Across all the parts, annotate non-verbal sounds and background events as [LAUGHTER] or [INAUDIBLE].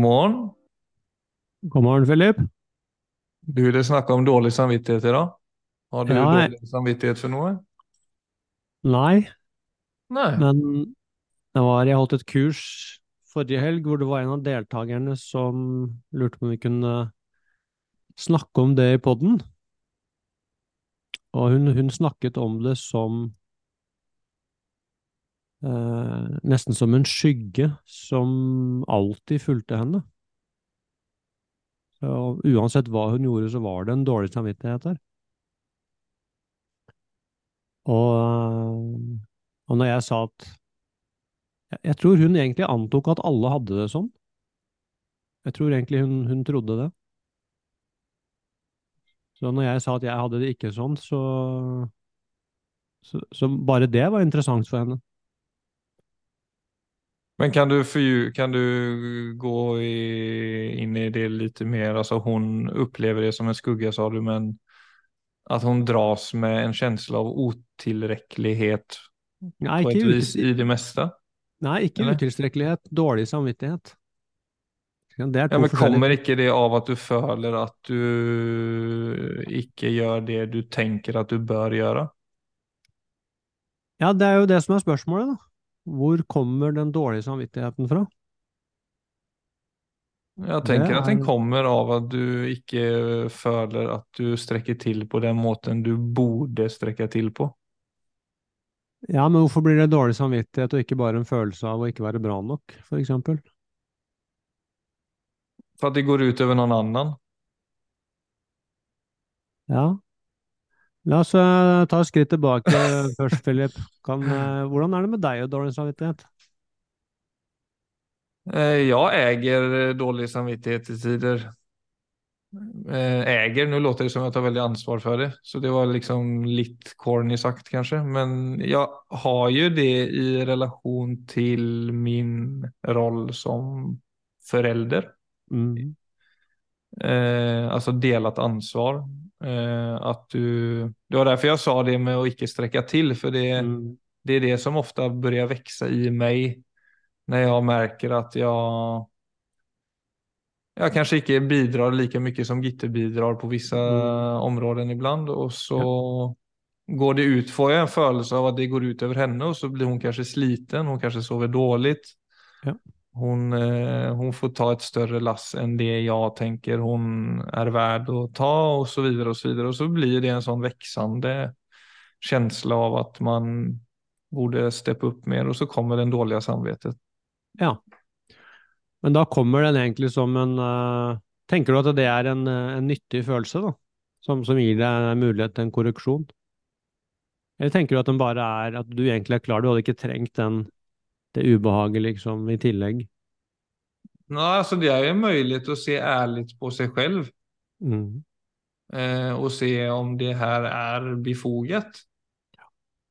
God morgen. God morgen, Philip. Du ville snakke om dårlig samvittighet i dag. Har du Ja, dårlig samvittighet for noe? Nei, Nei. men det var, jeg holdt et kurs forrige helg hvor det var en av deltakerne som lurte på om vi kunne snakke om det i podden. Og hun, hun snakket om det som eh, nesten som en skygge som alltid fulgte henne. Så uansett hva hun gjorde, så var det en dårlig samvittighet der. Og, eh, og når jeg sa at jeg, tror hun egentlig antok at alle hadde det sånn. Jeg tror egentlig hun, hun trodde det. Så når jeg sa at jeg hadde det ikke sånn, så, så, så bare det var interessant for henne. Men kan du, för, kan du gå i, in i det lite mer? Alltså hon upplever det som en skugga sa du, men att hon dras med en känsla av otillräcklighet Nei, på ett vis i det mesta? nei, ikke eller? utilstrekkelighet, dårlig samvittighet. Det Ja, men kommer ikke det av at du føler at du ikke gjør det du tenker at du bør gjøre? Ja, det er jo det som er spørsmålet, da. Hvor kommer den dårlige samvittigheten fra? Jeg tenker at den er- kommer av at du ikke føler at du strekker til på den måten du burde strekke til på. Ja, men hvorfor blir det dårlig samvittighet og ikke bare en følelse av å ikke være bra nok, for eksempel? For at det går ut over noen annen. Ja. La oss uh, ta et skritt tilbake [LAUGHS] først, Philip. Kan, uh, hvordan er det med deg og dårlig samvittighet? Eh, Jeg eier dårlig samvittighet til tider. Eh, eier, nå låter det som jeg tar veldig ansvar for det, så det var liksom litt corny sagt kanskje, men jeg har jo det i relasjon til min roll som forelder. Mm. Eh, altså delat ansvar. Eh, att du, det var derfor jeg sa det med å ikke strekke til, for det, Mm. det er det som ofta börjar vokse i meg når jeg merker at jeg jeg kanskje ikke bidrar lika mye som Gitte bidrar på vissa Mm. områden ibland Og så går det ut, får jeg en følelse av at det går ut over henne og så blir hun kanskje sliten, hun kanskje sover dårlig. Ja. Hon, eh, hon får ta ett större lass än det jag tänker hon är värd att ta och så vidare och så vidare. Och så blir det en sån växande känsla av att man borde steppe upp mer och så kommer den dåliga samvetet. Ja. Men da kommer den egentlig som en uh, Tenker du at det er en, eh, en nyttig følelse, da? Som, som gir deg mulighet til en korreksjon? Eller tenker du at den bare er at du egentlig er klar, du hadde ikke trengt den, det ubehaget liksom i tillegg? Nei, altså det er jo möjligt å se ærlig på seg selv. Mm. eh, og se om det her er befoget.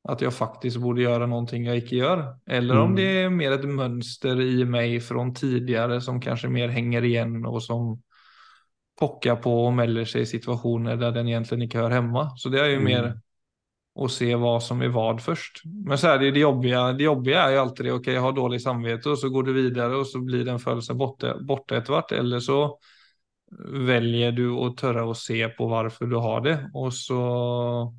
At jeg faktisk borde gjøre noe jeg ikke gjør. Eller om Mm. det er mer et mønster i meg fra tidligere som kanskje mer henger igjen, og som pokker på og melder seg i situasjoner der den egentlig ikke hører hjemme. Så det er jo Mm. mer att se vad som är vad först. Men så er det, är det, jobbiga, det jobbiga är ju alltid det, okej jag har dålig samvete och så går du vidare och så blir den følelsen borta, borta ett vart. Eller så väljer du att törra och se på varför du har det. Och så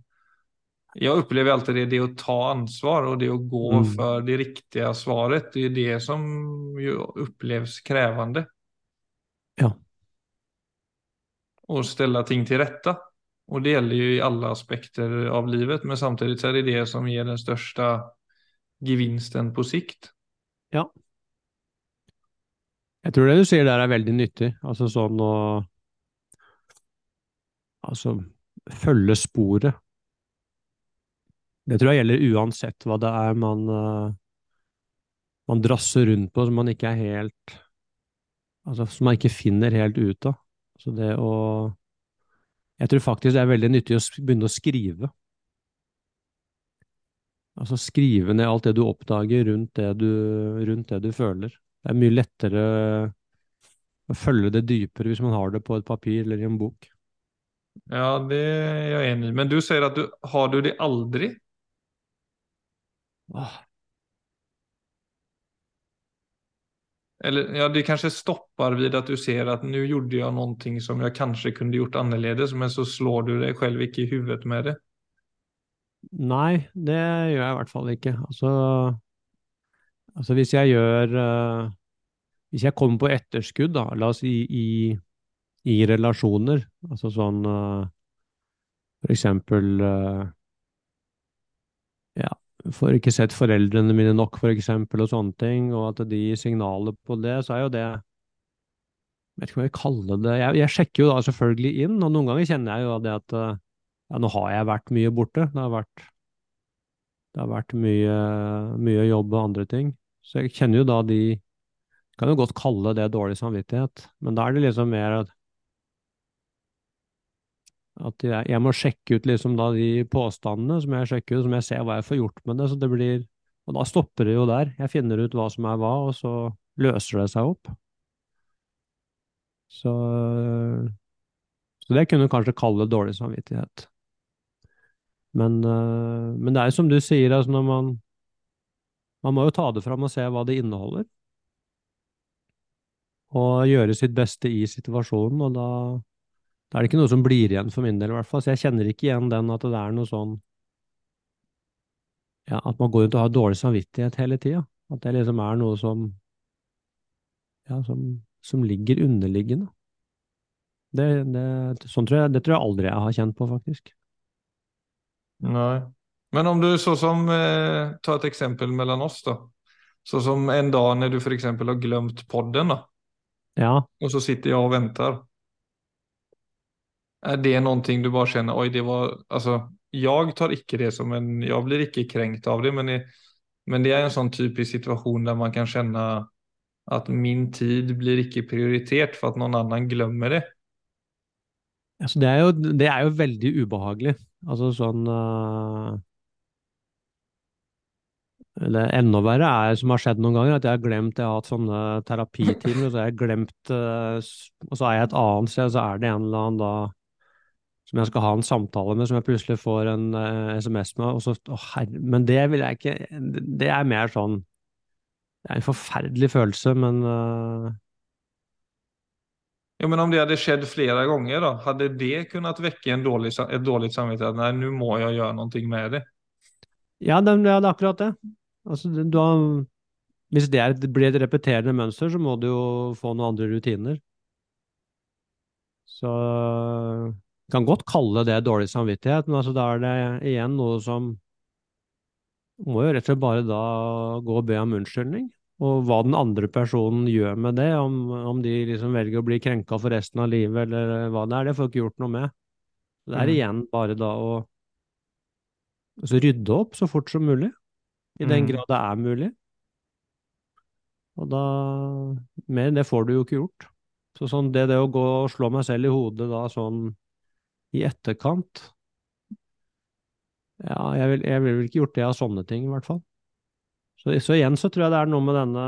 jag upplever alltid det, det att ta ansvar och det att gå Mm. för det riktiga svaret. Det är det som ju upplevs krävande. Ja. Och ställa ting till rätta. Och det gäller ju i alla aspekter av livet, men samtidigt så är det det som ger den största gevinsten på sikt. Ja. Jeg tror det du sier der er veldig nyttig, altså sånn å Altså følge sporet. Det tror jeg gjelder uansett hva det er man eh, man drasser rundt på som man ikke er helt Altså som man ikke finner helt ut av. Så det å Jeg tror faktisk det er veldig nyttig å begynne å skrive. Altså skrive ned alt det du oppdager rundt det du, rundt det du føler. Det er mye lettere å følge det dypere hvis man har det på et papir eller i en bok. Ja, det er jeg enig i. Men du sier at du har du det aldri? Åh. Eller ja, det kanskje stopper ved at du ser at nå gjorde jeg noe som jeg kanskje kunne gjort annerledes, men så slår du deg selv ikke i huvudet med det. Nei, det gjør jeg i hvert fall ikke. Altså, altså hvis jeg gjør uh, Hvis jeg kommer på etterskudd, da, la oss si i, i, relasjoner, altså sånn uh, for eksempel uh, ja, får ikke sett foreldrene mine nok, for eksempel, og sånne ting, og at de gir signaler på det, så er jo det Jeg vet ikke hva jeg kaller det jeg, jeg, sjekker jo da selvfølgelig inn, og noen ganger kjenner jeg jo det at ja, nå har jeg vært mye borte. Det har vært, det har vært mye, mye jobb og andre ting. Så jeg kjenner jo da de Kan jo godt kalle det dårlig samvittighet, men da er det liksom mer at at jeg, jeg, må sjekke ut liksom da de påstandene som jeg sjekker ut, som jeg ser hva jeg får gjort med det. så det blir, Og da stopper det jo der. Jeg finner ut hva som er hva, og så løser det seg opp. Så, så det kunne du kanskje kalle dårlig samvittighet. Men, eh, men, det er jo som du sier, altså når man Man må jo ta det fram og se hva det inneholder. Og gjøre sitt beste i situasjonen, og da da er det ikke noe som blir igjen for min del, i hvert fall. Så jeg kjenner ikke igjen den at det er noe sånn ja, At man går rundt og har dårlig samvittighet hele tida. At det liksom er noe som ja, som, som ligger underliggende. Det, det, sånn tror jeg, det tror jeg aldri jeg har kjent på, faktisk. Nei. Men om du så som eh, Ta et eksempel mellom oss, da. Så som en dag når du f.eks. har glemt podden, da. Ja. Og så sitter jeg og venter. Er det noe du bare kjenner Oi, det var Altså, jeg tar ikke det som en Jeg blir ikke krenkt av det, men, det, men det er en sånn typisk situasjon der man kan kjenne at min tid blir ikke prioritert for at noen annen glemmer det. Altså, det, er jo, det er jo veldig ubehagelig. Altså sånn uh, Eller enda verre er som har skjedd noen ganger, at jeg har glemt Jeg har hatt sånne terapitimer, og så har jeg glemt uh, Og så er jeg et annet sted, og så er det en eller annen da som jeg skal ha en samtale med, som jeg plutselig får en uh, eh, SMS med. Og så, å, herre, men det vil jeg ikke Det er mer sånn Det er en forferdelig følelse, men uh... Ja, men om det hadde skjedd flere ganger, da, hadde det kunnet vekke en dårlig, et dårlig samvittighet? Nei, nå må jeg gjøre noe med det. Ja, det, det er akkurat det. Altså, du har, hvis det er, blir et repeterende mønster, så må du jo få noen andre rutiner. Så kan godt kalle det dårlig samvittighet, men altså da er det igjen noe som må jo rett og slett bare da gå og be om unnskyldning. Og hva den andre personen gjør med det, om, om de liksom velger å bli krenka for resten av livet eller hva det er, det får ikke gjort noe med. Det er mm. igjen bare da å altså rydde opp så fort som mulig, i den mm. grad det er mulig. Og da Mer enn det får du jo ikke gjort. Så sånn det, det å gå og slå meg selv i hodet da sånn i etterkant Ja, jeg ville jeg vil ikke gjort det av sånne ting, i hvert fall. Så, så, igjen så tror jeg det er noe med denne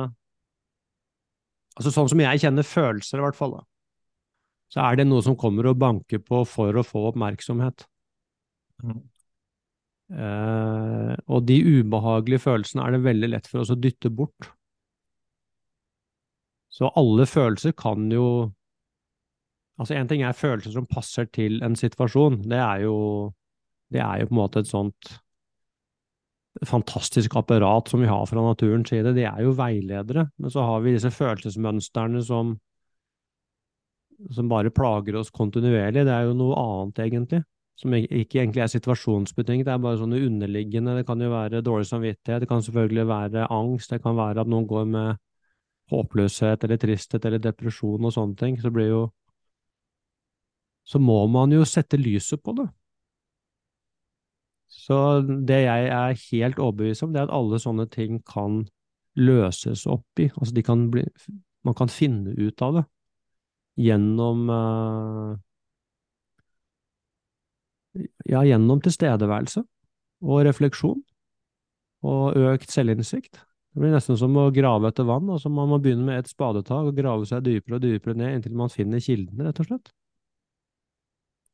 Altså sånn som jeg kjenner følelser, i hvert fall, da. Så er det noe som kommer og banker på for å få oppmerksomhet. Mm. Eh, og de ubehagelige følelsene er det veldig lett for oss å dytte bort. Så alle følelser kan jo Altså, én ting er følelser som passer til en situasjon. Det er jo, det er jo på en måte et sånt fantastisk apparat som vi har fra naturens side. De er jo veiledere. Men så har vi disse følelsesmønstrene som, som bare plager oss kontinuerlig. Det er jo noe annet, egentlig. Som ikke egentlig er situasjonsbetinget, det er bare sånne underliggende. Det kan jo være dårlig samvittighet, det kan selvfølgelig være angst, det kan være at noen går med håpløshet eller tristhet eller depresjon og sånne ting. Så blir jo så må man jo sette lyset på det. Så det jeg er helt overbevist om, det er at alle sånne ting kan løses opp i. Altså kan bli Man kan finne ut av det gjennom uh, Ja, gjennom tilstedeværelse og refleksjon og økt selvinnsikt. Det blir nesten som å grave etter vann. altså Man må begynne med et spadetak og grave seg dypere og dypere ned inntil man finner kildene, rett og slett.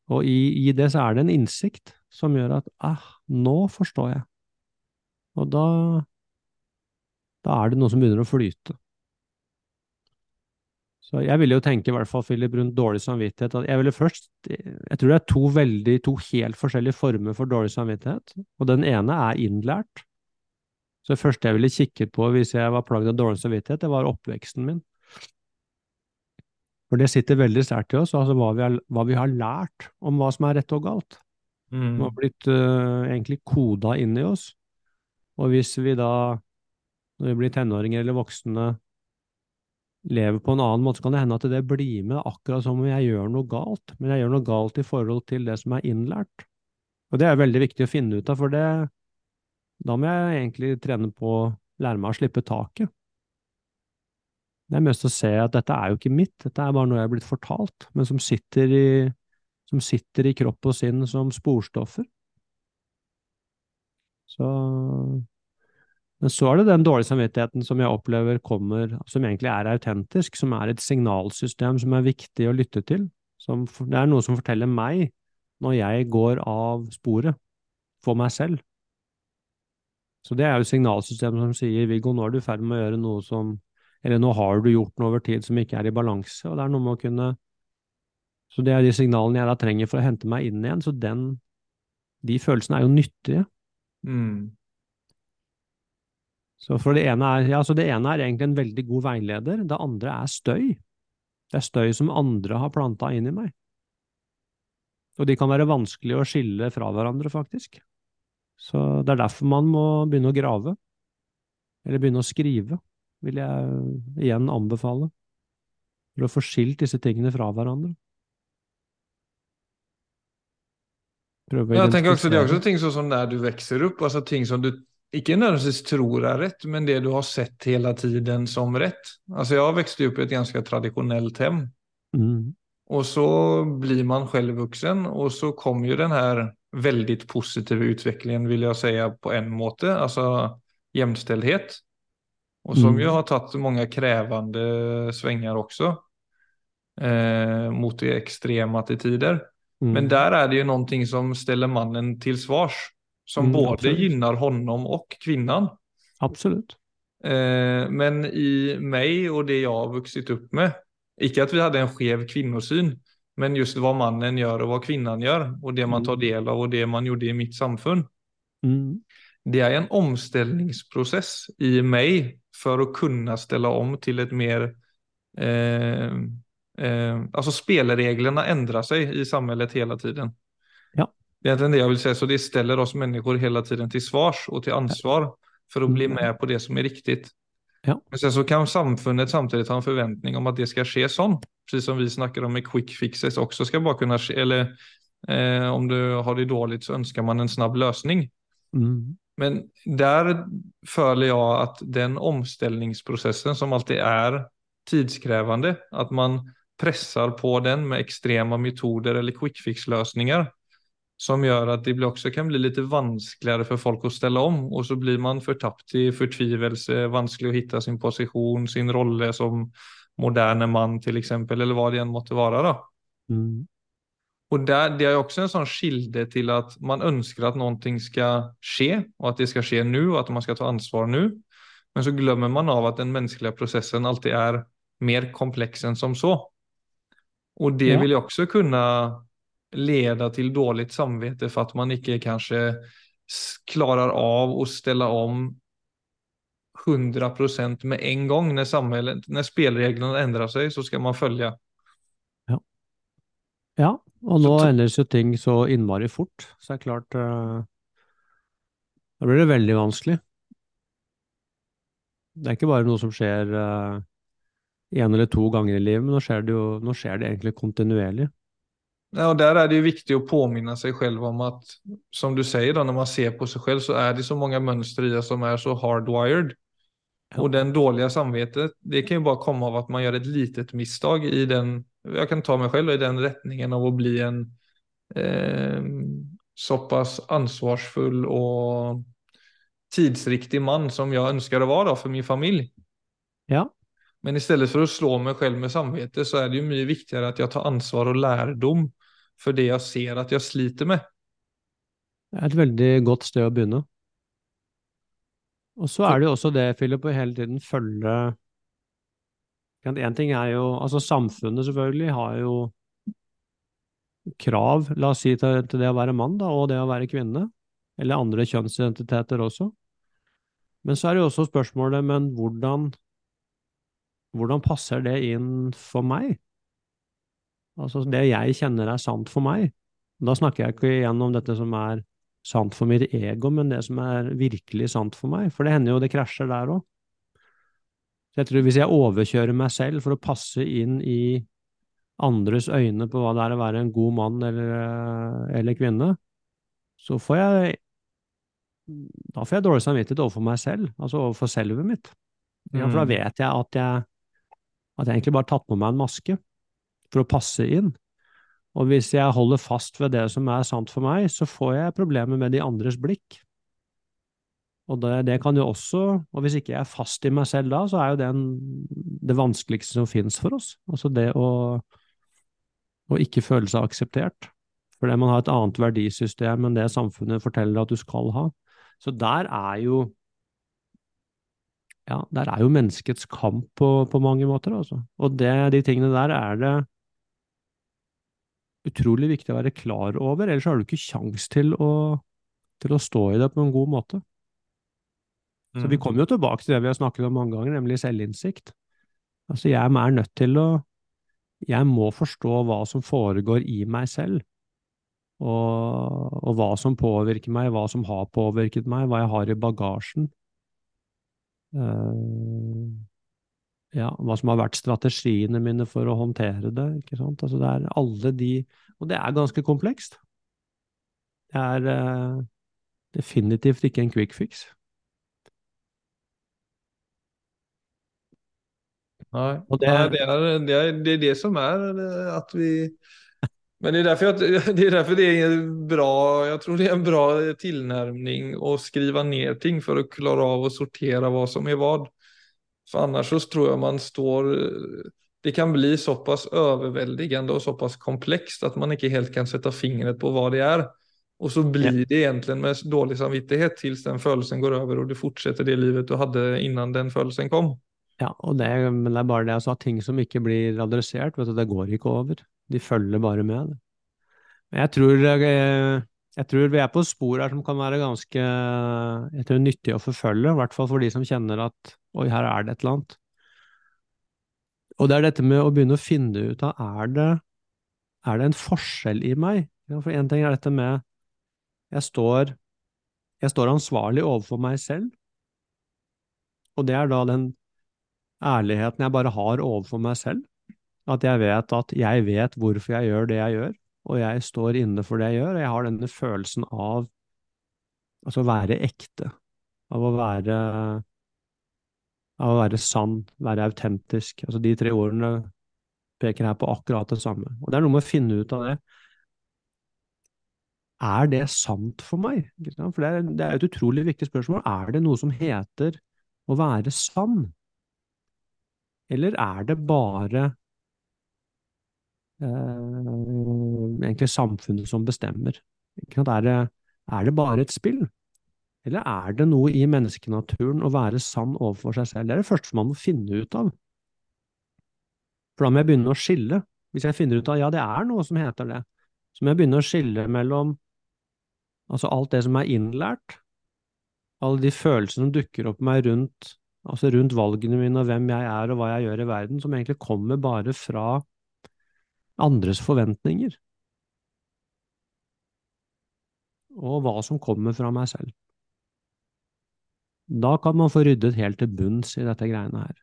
Og i, i, det så er det en innsikt som gjør at ah, nå forstår jeg. Og da, da er det noe som begynner å flyte. Så jeg ville jo tenke, i hvert fall Philip, rundt dårlig samvittighet, at jeg ville først Jeg tror det er to veldig, to helt forskjellige former for dårlig samvittighet. Og den ene er innlært. Så det første jeg ville kikket på hvis jeg var plagd av dårlig samvittighet, det var oppveksten min. For det sitter veldig sterkt i oss, altså hva vi, har, hva vi har lært om hva som er rett og galt. Mm. Det har blitt uh, egentlig koda inn i oss. Og hvis vi da, når vi blir tenåringer eller voksne, lever på en annen måte, så kan det hende at det blir med akkurat som om jeg gjør noe galt, men jeg gjør noe galt i forhold til det som er innlært. Og det er veldig viktig å finne ut av, for det, da må jeg egentlig trene på å lære meg å slippe taket. Det er mest å se at dette er jo ikke mitt, dette er bare noe jeg er blitt fortalt, men som sitter i, som sitter i kropp og sinn som sporstoffer. Så Men så er det den dårlige samvittigheten som jeg opplever kommer, som egentlig er autentisk, som er et signalsystem som er viktig å lytte til. Som, det er noe som forteller meg når jeg går av sporet, for meg selv. Så det er jo signalsystemet som sier Viggo, nå er du i ferd med å gjøre noe som eller nå har du gjort noe over tid som ikke er i balanse, og det er noe med å kunne Så det er de signalene jeg da trenger for å hente meg inn igjen, så den De følelsene er jo nyttige. Mm. Så for det ene er Ja, så det ene er egentlig en veldig god veileder, det andre er støy. Det er støy som andre har planta inn i meg. Og de kan være vanskelig å skille fra hverandre, faktisk. Så det er derfor man må begynne å grave. Eller begynne å skrive vil jeg igjen anbefale. For å få skilt disse tingene fra hverandre. Prøve jeg tenker også, Det er også ting sånn som der du vokser opp, altså ting som du ikke nødvendigvis tror er rett, men det du har sett hele tiden som rett. Altså Jeg vokste opp i et ganske tradisjonelt hjem. Mm. Og så blir man selv voksen, og så kom jo den her veldig positive utviklingen, vil jeg si, på en måte. Altså jevnstillhet. Og som mm. jo har tatt mange krevende svänger også. Eh, mot det extrema til tider. Mm. Men der er det jo noe som ställer mannen til svars. Som mm, både absolut. gynnar honom og kvinnan. Absolutt. Eh, men i meg og det jeg har vokst opp med, ikke at vi hadde en skjev kvinnosyn, men just hva mannen gjør og hva kvinnan gjør, og det man tar mm. del av og det man gjorde i mitt samfunn. Mm. Det er en omstillingsprosess i meg for å kunne ställa om til et mer eh, eh, alltså spelreglerna ändrar seg i samhället hele tiden. Ja. Det er det jeg vil si, så det ställer oss människor hele tiden til svars og til ansvar for å bli mm. med på det som er riktig. Ja. Men sen så kan samfunnet samtidig ha en forventning om at det skal skje sånn, precis som vi snakker om i quick fixes også skal bare kunne skje, eller eh, om du har det dårlig så ønsker man en snabb løsning. Mm. Men der føler jeg at den omstillingsprosessen som alltid er tidskrevende, at man presser på den med ekstreme metoder eller quick fix-løsninger, som gjør at det også kan bli litt vanskeligere for folk å stelle om, og så blir man fortapt i fortvilelse, vanskelig å finne sin posisjon, sin rolle som moderne mann, eksempel, eller hva det enn måtte være. da. Mm. Og der, Det er jo også en sånn kilde til at man ønsker at noe skal skje, og at det skal skje nå, og at man skal ta ansvar nå. Men så glemmer man av at den menneskelige prosessen alltid er mer kompleks enn som så. Og det vil også kunne lede til dårlig samvittighet for at man ikke kanskje klarer av å stelle om 100% med en gang. Når, samhället, når spillereglene endrer seg, så skal man følge. Ja. ja. Og nå endres jo ting så innmari fort, så det er klart uh, Da blir det veldig vanskelig. Det er ikke bare noe som skjer uh, en eller to ganger i livet, men nå skjer det jo nå skjer det egentlig kontinuerlig. Ja, og Der er det jo viktig å påminne seg selv om at som du sier, da, når man ser på seg selv, så er det så mange mønstre i som er så hardwired. Ja. Og den dårlige samvittigheten det kan jo bare komme av at man gjør et litet mistak i den jeg kan ta meg selv i den retningen av å bli en eh, såpass ansvarsfull og tidsriktig mann som jeg ønsker å være for min familie. Ja. Men i stedet for å slå meg selv med samvete så er det ju mye viktigere at jeg tar ansvar og lærdom for det jeg ser at jeg sliter med. Det er et veldig godt sted å begynne. Og så er det jo også det, Philip, å hele tiden følge En ting er jo Altså, samfunnet selvfølgelig har jo krav, la oss si, til, til det å være mann, da, og det å være kvinne. Eller andre kjønnsidentiteter også. Men så er det jo også spørsmålet, men hvordan, hvordan passer det inn for meg? Altså det jeg kjenner er sant for meg. Da snakker jeg ikke igjen om dette som er sant for mitt ego, men det som er virkelig sant for meg. For det hender jo det krasjer der òg. Jeg tror hvis jeg overkjører meg selv for å passe inn i andres øyne på hva det er å være en god mann eller, eller kvinne, så får jeg da får jeg dårlig samvittighet overfor meg selv, altså overfor selvet mitt. Ja, for da mm. vet jeg at jeg, at jeg egentlig bare har tatt på meg en maske for å passe inn. Og hvis jeg holder fast ved det som er sant for meg, så får jeg problemer med de andres blikk. Og det, det, kan jo også, og hvis ikke jeg er fast i meg selv da, så er jo det en, det vanskeligste som finnes for oss. Altså det å, å ikke føle seg akseptert. Fordi man har et annet verdisystem enn det samfunnet forteller at du skal ha. Så der er jo ja, der er jo menneskets kamp på, på mange måter, altså. Og det, de tingene der er det utrolig viktig å være klar over, ellers har du ikke kjangs til til å stå i det på en god måte. Så vi mm. kommer jo tilbake til det vi har snakket om mange ganger, nemlig selvinnsikt. Altså, jeg er nødt til å Jeg må forstå hva som foregår i meg selv, og, og hva som påvirker meg, hva som har påvirket meg, hva jeg har i bagasjen. Uh, ja, hva som har vært strategiene mine for å håndtere det. ikke sant? Altså det er alle de Og det er ganske komplekst. Det er uh, definitivt ikke en quick fix. Nei, det, Nei det, er, det, er, det, er, det som er at vi Men det er derfor jeg, [LAUGHS] det er derfor det er bra Jeg tror det er en bra tilnærming å skrive ned ting for å klare av å sortere hva som er hva. For ellers så tror jeg man står Det kan bli såpass overveldende og såpass komplekst at man ikke helt kan sette fingret på hva det er. Og så blir det egentlig med dårlig samvittighet til den følelsen går over, og du fortsetter det livet du hadde innan den følelsen kom. Ja, det, men det er bare det altså, at ting som ikke blir adressert, du, det går ikke over. De følger bare med. Men jeg tror, jeg, jeg tror vi er på spor her som kan være ganske jeg tror, nyttig å forfølge, i hvert fall for de som kjenner at oi, her er det et eller annet. Og det er dette med å begynne å finne ut av er det, er det en forskjell i meg? For én ting er dette med jeg står, jeg står ansvarlig overfor meg selv, og det er da den ærligheten jeg bare har overfor meg selv. At jeg vet at jeg vet hvorfor jeg gjør det jeg gjør, og jeg står inne for det jeg gjør. Og jeg har denne følelsen av altså å være ekte, av å være av å være sann, være autentisk. Altså de tre ordene peker her på akkurat det samme. Og det er noe med å finne ut av det. Er det sant for meg? For det er, et utrolig viktig spørsmål. Er det noe som heter å være sann? Eller er det bare eh, egentlig samfunnet som bestemmer? Er det, er det bare et spill? Eller er det noe i menneskenaturen å være sann overfor seg selv? Det er det første man må finne ut av. For da må jeg begynne å skille. Hvis jeg finner ut av ja, det er noe som heter det, så må jeg begynne å skille mellom altså alt det som er innlært, alle de følelsene som dukker opp meg rundt altså rundt valgene mine og hvem jeg er og hva jeg gjør i verden, som egentlig kommer bare fra andres forventninger. Og hva som kommer fra meg selv. Da kan man få ryddet helt til bunns i dette greiene her.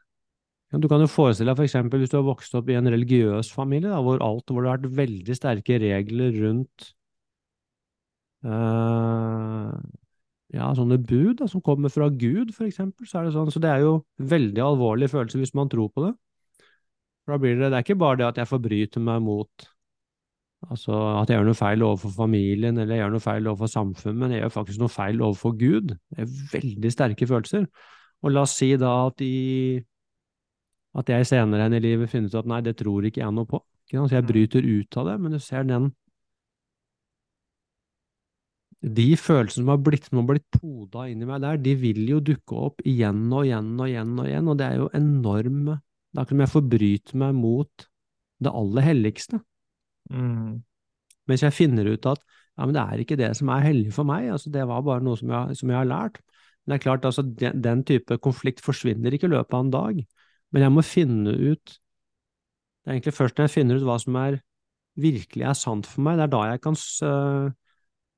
Du kan jo forestille deg for eksempel hvis du har vokst opp i en religiøs familie, da, hvor, alt, hvor det har vært veldig sterke regler rundt øh, ja, sånne bud da, som kommer fra Gud, for eksempel, så er det sånn, så det er jo veldig alvorlig følelse hvis man tror på det. For da blir det, det er ikke bare det at jeg forbryter meg mot altså at jeg gjør noe feil overfor familien, eller jeg gjør noe feil overfor samfunnet, men jeg gjør faktisk noe feil overfor Gud. Det er veldig sterke følelser. Og la oss si da at, i, at jeg senere enn i livet finner ut at nei, det tror ikke jeg noe på. Så jeg bryter ut av det, men du ser den de følelsene som har blitt, som har blitt poda inn i meg der, de vil jo dukke opp igjen og igjen og igjen og igjen, og det er jo enorme Det er akkurat som jeg forbryter meg mot det aller helligste. Mm. Mens jeg finner ut at ja, men det er ikke det som er hellig for meg, altså det var bare noe som jeg, som jeg har lært. Men det er klart, altså den, den, type konflikt forsvinner ikke i løpet av en dag. Men jeg må finne ut Det er egentlig først når jeg finner ut hva som er virkelig er sant for meg, det er da jeg kan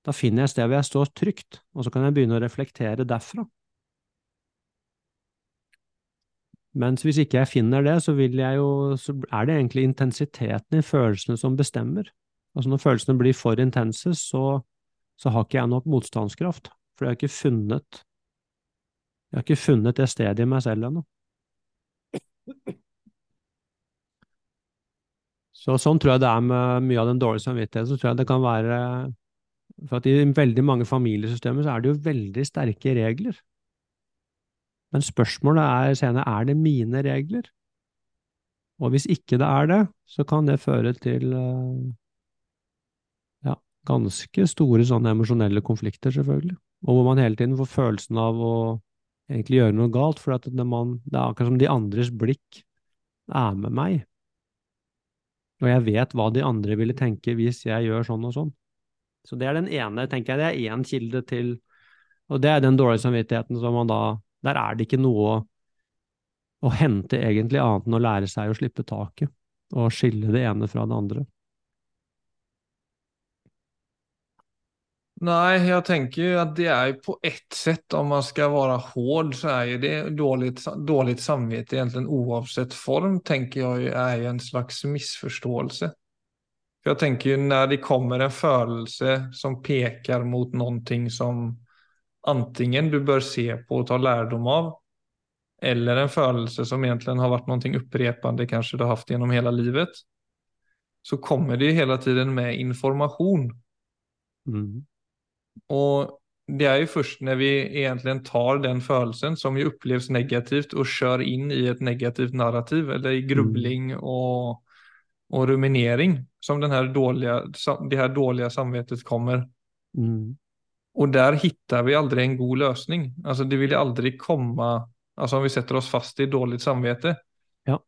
Da finner jeg et sted hvor jeg står trygt, og så kan jeg begynne å reflektere derfra. Mens hvis ikke jeg finner det, så, jo, så er det egentlig intensiteten i følelsene som bestemmer. Altså når følelsene blir for intense, så, så har ikke jeg nok motstandskraft, for jeg har ikke funnet jeg har ikke funnet det stedet i meg selv ennå. Så sånn tror jeg det er med mye av den dårlige samvittigheten. Så tror jeg det kan være For at i veldig mange familiesystemer så er det jo veldig sterke regler. Men spørsmålet er senere er det mine regler. Og hvis ikke det er det, så kan det føre til eh, ja, ganske store sånne emosjonelle konflikter, selvfølgelig. Og hvor man hele tiden får følelsen av å egentlig gjøre noe galt, for det, man, det er akkurat som de andres blikk er med meg. Og jeg vet hva de andre ville tenke hvis jeg gjør sånn og sånn. Så det er den ene, tenker jeg, det er én kilde til Og det er den dårlige samvittigheten som man da der er det ikke noe å, hente egentlig annet enn å lære seg å slippe taket og skille det ene fra det andre. Nei, jeg tenker at det er på ett sett, om man skal være hård, så er det dårlig, dårlig samvittighet egentlig uansett form, tenker jeg er en slags misforståelse. For jeg tenker når det kommer en følelse som peker mot noe som antingen du bør se på og ta lærdom av, eller en følelse som egentlig har vært noe opprepende kanskje du har hatt gjennom hele livet, så kommer det hele tiden med informasjon. Mm. Og det er jo først når vi egentlig tar den følelsen, som jo oppleves negativt, og kjører inn i et negativt narrativ, eller i grubling mm. og, og ruminering, som den här dåliga, det her dårlige samvetet kommer. Mm. Og der hittar vi aldri en god løsning. Altså det vil aldri komme altså Om vi setter oss fast i dårlig samvete, ja.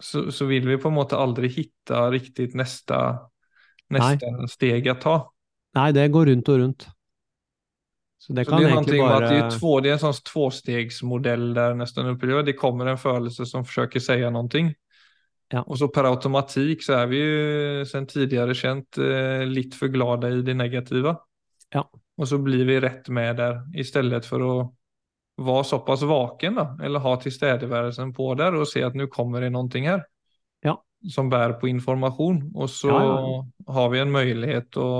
så, så, vil vi på en måte aldri hitte riktig neste, neste steg å ta. Nei, det går rundt og rundt. Så det, så det er bara... Det är två, det är en sånn tvåstegsmodell der nästan upplever. Det kommer en følelse som å si noe. Ja. Og så per automatikk så er vi jo sen tidligere kjent eh, litt for glade i det negativa. Ja. Og så blir vi rett med der istället for å være såpass vaken da, eller ha tilstedeværelsen på der og se at nå kommer det noe her ja. som bærer på informasjon. Og så ja, har vi en mulighet å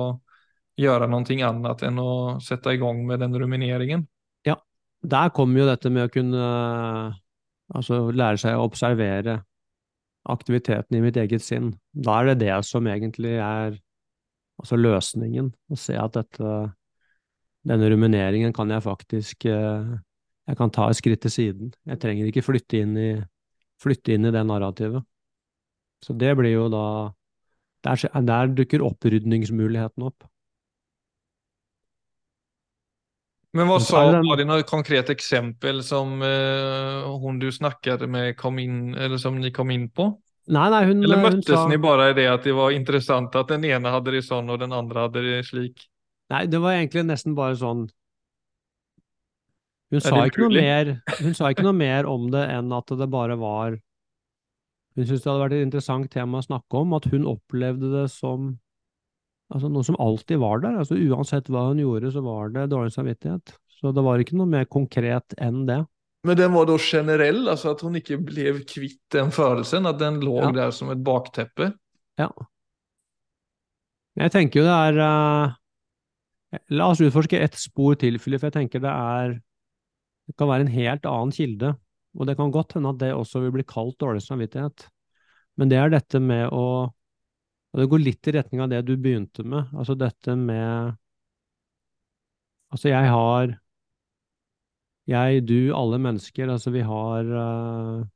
gjøre noe annet enn å sette i gang med den rumineringen. Ja, der kommer jo dette med å kunne altså lære seg å observere aktiviteten i mitt eget sinn. Da er det det som egentlig er altså løsningen. Å se at dette denne rumineringen kan jeg faktisk eh, jeg kan ta et skritt til siden. Jeg trenger ikke flytte inn i, flytte inn i det narrativet. Så det blir jo da Der, der dukker opprydningsmuligheten opp. Men hva sa Var det noe konkret eksempel som uh, hun du snakket med, kom inn, eller som ni kom inn på? Nei, nei, hun, eller møttes hun sa... ni bare i det at det var interessant at den ene hadde det sånn og den andre hadde det slik? Nei, det var egentlig nesten bare sånn Hun sa ikke mer Hun sa ikke noe mer om det enn at det bare var Hun syntes det hadde vært et interessant tema å snakke om, at hun opplevde det som altså noe som alltid var der. altså Uansett hva hun gjorde, så var det dårlig samvittighet. Så det var ikke noe mer konkret enn det. Men den var da generell, altså at hun ikke ble kvitt den følelsen? At den lå ja. der som et bakteppe? Ja. Jeg tenker jo det er uh, La oss utforske ett spor til, Philip, for jeg tenker det er Det kan være en helt annen kilde, og det kan godt hende at det også vil bli kalt dårlig samvittighet. Men det er dette med å Og det går litt i retning av det du begynte med, altså dette med Altså, jeg har Jeg, du, alle mennesker, altså vi har uh,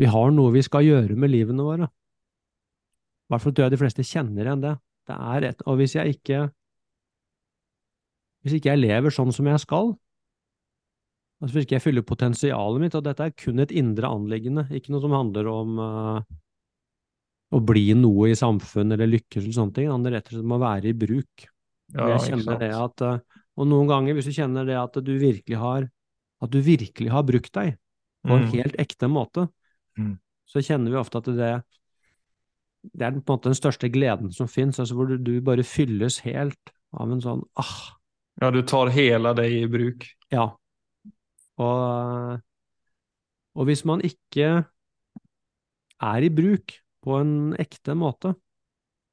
Vi har noe vi skal gjøre med livene våre. I hvert fall tror jeg de fleste kjenner igjen det. Det er et, og hvis jeg ikke hvis ikke jeg lever sånn som jeg skal, Altså hvis ikke jeg fyller potensialet mitt, og dette er kun et indre anliggende, ikke noe som handler om uh, å bli noe i samfunn eller lykkes eller sånne ting. Det handler rett og slett om å være i bruk. Ja, jeg kjenner det at, uh, og noen ganger, hvis du kjenner det at du virkelig har, at du virkelig har brukt deg på en Mm. helt ekte måte, Mm. så kjenner vi ofte at det, det er på en måte den største gleden som finnes, altså hvor du, du bare fylles helt av en sånn ah, Ja, du tar hele deg i bruk. ja. Og, og hvis man ikke er i bruk på en ekte måte,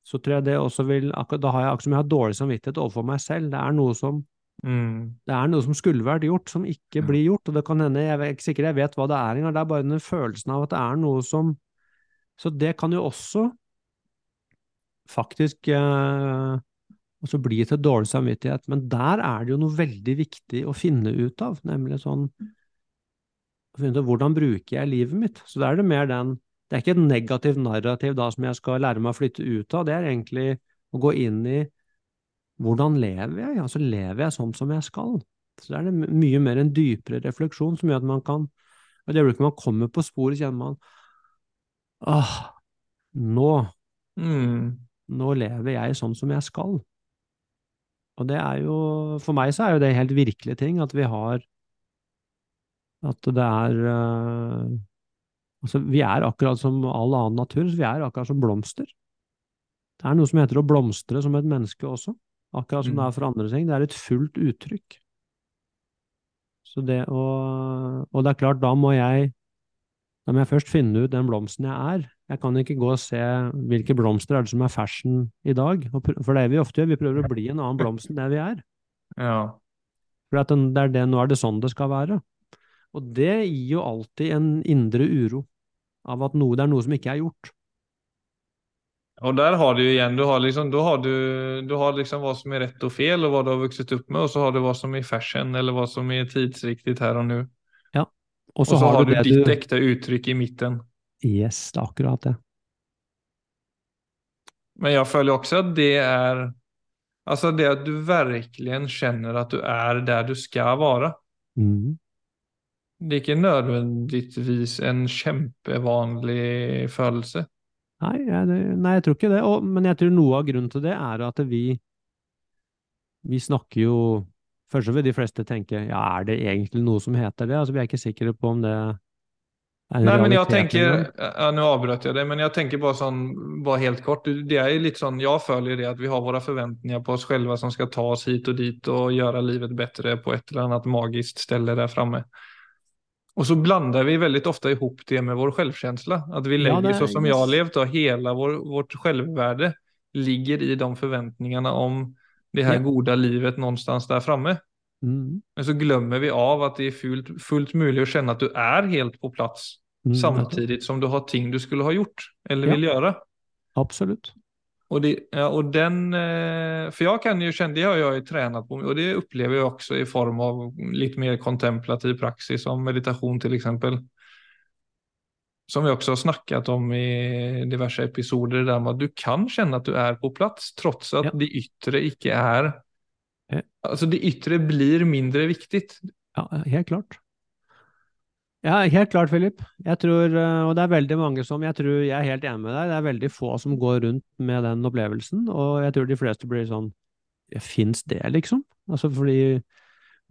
så tror jeg det også vil Da har jeg akkurat som jeg har dårlig samvittighet overfor meg selv. Det er noe som Mm. det er noe som skulle vært gjort, som ikke Ja. blir gjort. Og det kan hende, jeg er ikke sikker jeg vet hva det er engang, det er bare den følelsen av at det er noe som Så det kan jo også faktisk eh, også bli til dårlig samvittighet. Men der er det jo noe veldig viktig å finne ut av, nemlig sånn å finne ut av hvordan bruker jeg livet mitt. Så da er det mer den Det er ikke et negativt narrativ da som jeg skal lære meg å flytte ut av, det er egentlig å gå inn i hvordan lever jeg? Altså, lever jeg sånn som jeg skal? Så er det my- mye mer en dypere refleksjon som gjør at man kan i det øyeblikket man kommer på sporet, kjenner man Åh, nå, Mm. nå lever jeg sånn som jeg skal. Og det er jo For meg så er jo det helt virkelige ting, at vi har At det er eh, Altså, vi er akkurat som all annen natur, så vi er akkurat som blomster. Det er noe som heter å blomstre som et menneske også, akkurat som Mm. det er for andre ting. Det er et fullt uttrykk. Så det å Og det er klart, da må jeg da må jeg først finne ut den blomsten jeg er. Jeg kan ikke gå og se hvilke blomster er det som er fashion i dag, for det er vi ofte gjør. Vi prøver å bli en annen blomst enn det vi er. Ja. For at det er det, nå er det sånn det skal være. Og det gir jo alltid en indre uro av at noe, det er noe som ikke er gjort. Og der har du igjen, du har liksom, du har du, du har liksom hva som er rett og fel, og hva du har vokst opp med, og så har du hva som er fashion, eller hva som er tidsriktig her og nå. Ja. Og så har du det ditt ekte uttrykk i midten. Yes, det er akkurat det. Men jeg føler også at det er Altså det at du virkelig kjenner at du er der du skal være. Mhm. Det er ikke nødvendigvis en kjempevanlig følelse. Nei, jeg, nei, jeg tror ikke det. Og, men jeg tror noe av grunnen til det er at vi Vi snakker jo Først vil de fleste tenke ja, er det egentlig noe som heter det? Altså, Vi er ikke sikre på om det Nei, men jeg tenker ja, Nå avbrøt jeg det, men jeg tenker bare sånn bare helt kort. Det er litt sånn Jeg føler det at vi har våre forventninger på oss selv som skal ta oss hit og dit og gjøre livet bedre på et eller annet magisk sted der framme. Og så blander vi veldig ofte ihop det med vår selvkänsla. At vi Ja, legger det så som jeg har levt, og hele vår, vårt selvvärde ligger i de forventningene om det her Ja. gode livet någonstans der framme. Mm. Men så glemmer vi av at det er fullt, fullt mulig å kjenne at du er helt på plass. mm. Samtidig som du har ting du skulle ha gjort eller Ja. vil gjøre. Absolutt. Og, det, og den eh, For jeg kan jo kjenne, det har jeg jo tränat på, og det opplever jeg også i form av litt mer kontemplativ praksis, som meditasjon til eksempel. Som vi også har snakket om i diverse episoder, det der med at du kan kjenne at du er på plass, trots at Ja. det ytre ikke er Ja. Altså, det ytre blir mindre viktig. Ja, helt klart. Ja, helt klart, Philip. Jeg tror, eh, og det er veldig mange som Jeg tror jeg er helt enig med deg. Det er veldig få som går rundt med den opplevelsen, og jeg tror de fleste blir sånn Fins det, liksom? Altså fordi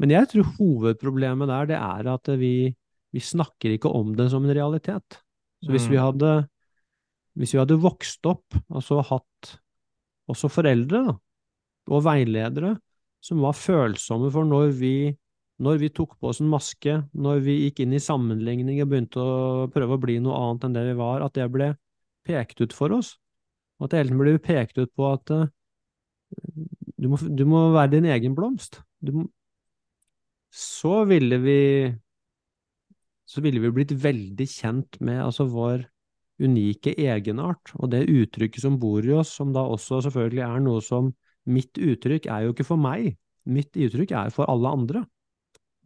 Men jeg tror hovedproblemet der, det er at vi, vi snakker ikke om det som en realitet. Så hvis vi Mm. hadde Hvis vi hadde vokst opp, altså hatt også foreldre, da, og veiledere, som var følsomme for når vi når vi tok på oss en maske, når vi gikk inn i sammenligning og begynte å prøve å bli noe annet enn det vi var, at det ble pekt ut for oss. Og at det hele tiden ble pekt ut på at uh, du, må, du må være din egen blomst. Må, så ville vi så ville vi blitt veldig kjent med altså vår unike egenart, og det uttrykket som bor i oss, som da også selvfølgelig er noe som Mitt uttrykk er jo ikke for meg, mitt uttrykk er for alle andre.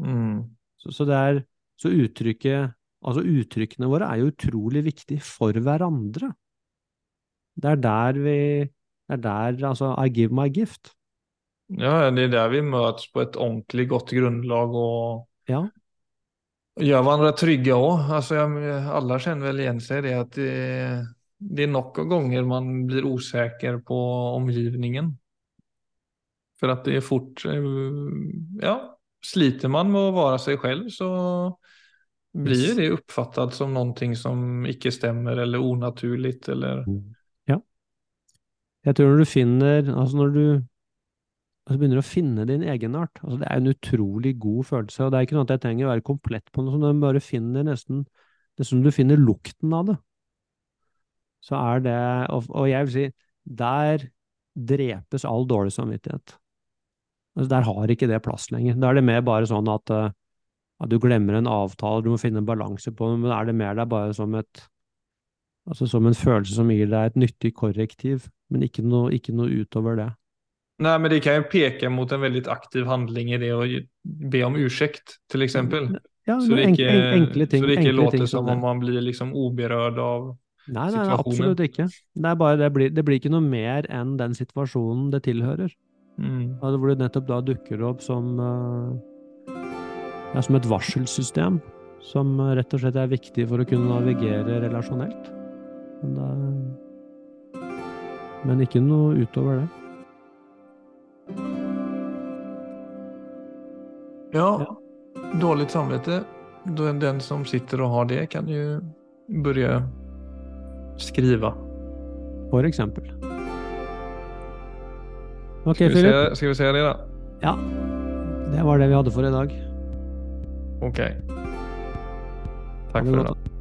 Mm. Så, så, det er, så uttrykket, altså uttrykkene våre er jo utrolig viktig for hverandre. Det er der vi Det er der altså I give my gift. Ja, det er der vi møtes på et ordentlig godt grunnlag og Ja. Gjør hverandre trygge òg. Altså, alle kjenner vel igjen seg i det at det, det er nok av ganger man blir usikker på omgivningen. For at det er fort Ja, sliter man med å være seg selv, så blir det oppfattet som noe som ikke stemmer, eller unaturlig, eller Ja. Jeg tror når du finner Altså, når du altså begynner å finne din egenart. Altså det er en utrolig god følelse, og det er ikke noe at jeg trenger å være komplett på noe sånt, men bare finner nesten Nesten du finner lukten av det. Så er det Og, og jeg vil si, der drepes all dårlig samvittighet. Altså der har ikke det plass lenger. Da er det mer bare sånn at, uh, at du glemmer en avtale, du må finne en balanse på det, men er det mer der bare som et Altså som en følelse som gir deg et nyttig korrektiv, men ikke noe, ikke noe utover det. Nei, men det kan jo peke mot en veldig aktiv handling i det å be om unnskyld, til eksempel. Ja, så det ikke, enkle ting, så det ikke låter ting som om man blir liksom uberørt av nei, nei, nei, absolutt ikke. Det, er bare, det, blir, det blir ikke noe mer enn den situasjonen det tilhører. Mm. Altså, hvor det nettopp da dukker opp som, uh, ja, som et varselsystem. Som rett og slett er viktig for å kunne navigere relasjonelt. Men, det, men ikke noe utover det. Ja, dårlig samvete. Den som sitter og har det, kan jo begynne skrive. For eksempel. Ok, skal, vi se, skal vi se det, da? Ja. Det var det vi hadde for i dag. Ok. Takk for i dag.